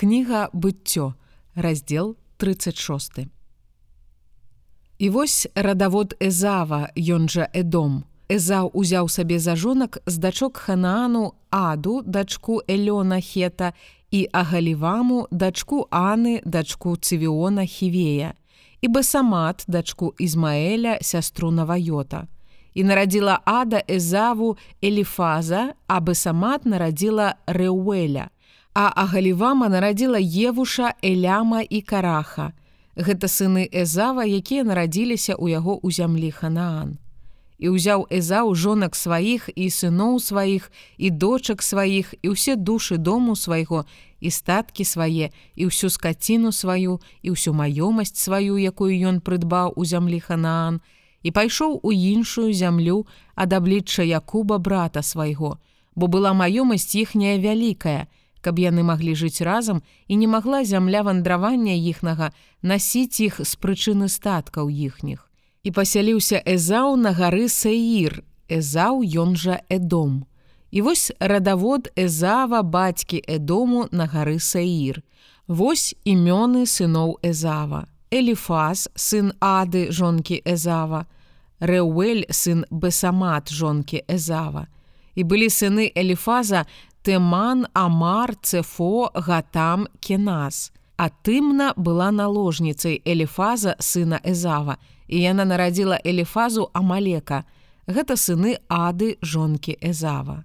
Кніга быццё, раздзел 36. І вось радавод Эзава, ён жа Эдом. Эзаў узяў сабе за жонак з дачок Ханаану Аду, дачку Элёна Хета і Агаліваму, дачку Аны, дачку Цывіона Хівея, і Басамат, дачку Ізмаэля, сястру Навайота. І нарадзіла Ада Эзаву Эліфаза, а Басамат нарадзіла Рэуэля – А Агалівама нарадзіла Евуша, Эляма і караха. Гэта сыны Эзава, якія нарадзіліся ў яго ў зямлі Ханаан. І ўзяў Эзаў жонак сваіх і сыноў сваіх і дочак сваіх і ўсе душы дому свайго і статкі свае і ўсю скаціну сваю і ўсю маёмасць сваю, якую ён прыдбаў у зямлі Ханаан, і пайшоў у іншую зямлю ад аблічча Якуба брата свайго, бо была маёмасць іхняя вялікая, каб яны маглі жыць разам і не магла зямля вандравання іхнага насіць іх з прычыны статкаў іхніх. І пасяліўся Эзаў на гары Саір, Эзаў ён жа Эдом. І вось радавод Эзава бацькі Эдому на гары Саір. Вось імёны сыноў Эзава. Эліфаз, сын Ады жонкі Эзава, Рэуэль сын Бесамат жонкі Эзава. І былі сыны Эліфаза Тэман, Амар, Цефо, Гатам, Кенас. А тымна была наложніцай Эліфаза сына Эзава, і яна нарадзіла Эліфазу Амалека. Гэта сыны Ады жонкі Эзава.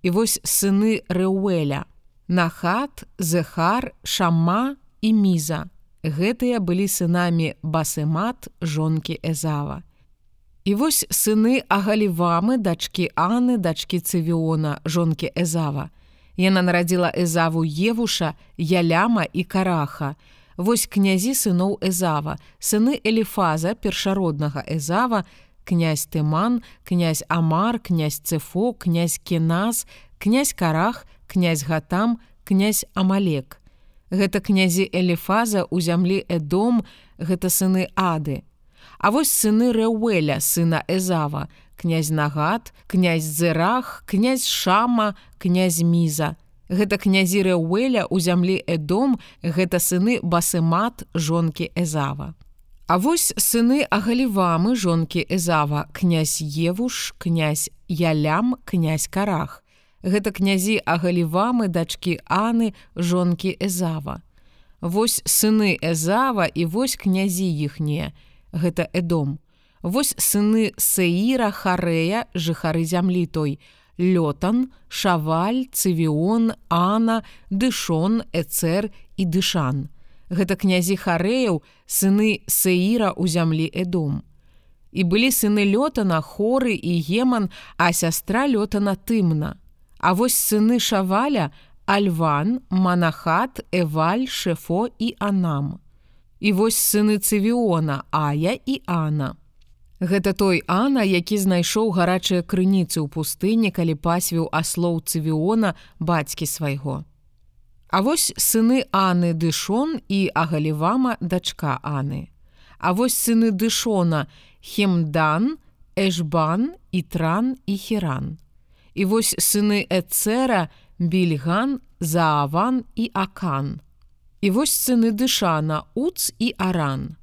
І вось сыны Рэуэля, Нахат, Зехар, Шама і Міза. Гэтыя былі сынамі Басемат жонкі Эзава. І вось сыны агалівамы дачкі Аны дачкі цывіона жонкі Эзава. Яна нарадзіла Эзаву Евуша, Яляма і караха. Вось князі сыноў Эзава, сыны Эліфаза першароднага Эзава, князь Тыман, князь Амар, князь Цефо, князь Кенас, князь карах, князь Гатам, князь Амалек. Гэта князі Эліфаза ў зямлі Эдом, гэта сыны Ады. А вось сыны Рэуэля, сына Эзава, князь Нагат, князь Зерах, князь Шама, князь Міза. Гэта князі Рэуэля ў зямлі Эдом, гэта сыны Басымат, жонкі Эзава. А вось сыны Агалівамы, жонкі Эзава, князь Евуш, князь Ялям, князь Карах. Гэта князі Агалівамы, дачкі Аны, жонкі Эзава. Вось сыны Эзава і вось князі іхнія, гэта Эдом. Вось сыны Сеіра Харэя, жыхары зямлі той, Лётан, Шаваль, Цывіон, Ана, Дышон, Эцэр і Дышан. Гэта князі Харэяў, сыны Сеіра ў зямлі Эдом. І былі сыны Лётана, хоры і Геман, а сястра Лётана тымна. А вось сыны Шаваля, Альван, Манахат, Эваль, Шефо і Анам. І вось сыны цывіона Ая і Ана. Гэта той Ана, які знайшоў гарачыя крыніцы ў пустыні, калі пасвіў аслоў цывіона бацькі свайго. А вось сыны Аны Дышон і Агалівама дачка Аны. А вось сыны Дышона Хемдан, Эшбан, Ітран і Херан. І вось сыны Эцера, Більган, Зааван і Акан. І вось сыны дышана уц і аран.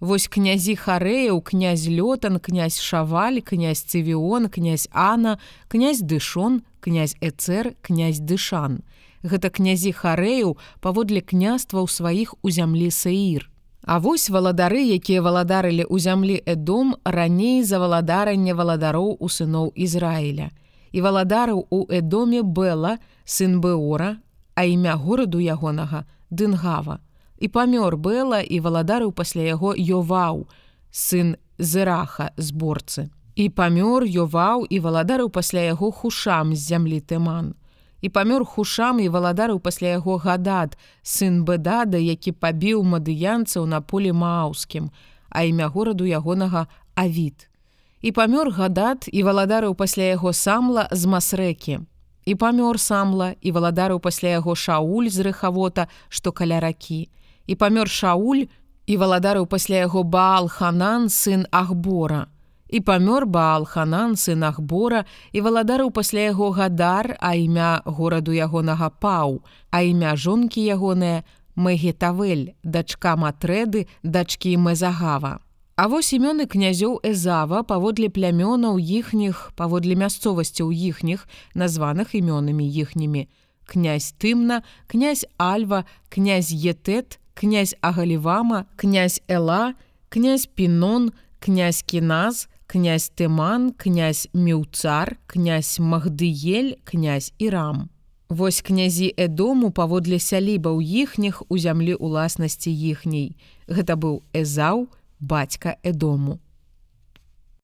Вось князі харэяў князь лётан князь шаваль князь цывіон князь Ана князь дышон князь эцэр князь дышан. Гэта князі харэяў паводле княства ў сваіх у зямлі саір. А вось валадары, якія валадарылі ў зямлі Эдом раней за валадаранне валадароў у сыноў Ізраіля. І валадарыў у Эдоме Бэла, сын Бэора, а імя гораду ягонага, дынгава і памёр Бэла і валадарыў пасля яго Йоваў, сын зыраха зборцы. І памёр Йоваў і валадарыў пасля яго хушам з зямлі Тэман. І памёр хушам і валадарыў пасля яго гадат, сын Бэдада, які пабіў мадыянцаў на поле Мааўскім, а імя гораду ягонага Авід. І памёр гадат і валадарыў пасля яго самла з масрэкі, і памёр самла і валадарыў пасля яго шауль з рэхавота, што каля ракі. І памёр шауль і валадарыў пасля яго баал ханан сын Ахбора. І памёр Баалханан сын Ахбора і валадарыў пасля яго гадар, а імя гораду ягонага паў, а імя жонкі ягоныя Мэгетавель, дачка матрэды, дачкі Мезагава. А вось імёны князёў Эзава паводле плямёнаў іхніх, паводле мясцовасцяў іхніх, названых імёнамі іхнімі. князь Тымна, князь Альва, князь Етет, князь Агалівама, князь Эла, князь Пінон, князь Кіназ, князь Тыман, князь Мюцар, князь Магдыель, князь Ірам. Вось князі Эдому паводле сялібаў іхніх у зямлі ўласнасці іхняй. Гэта быў Эзаў, бацька Эдому.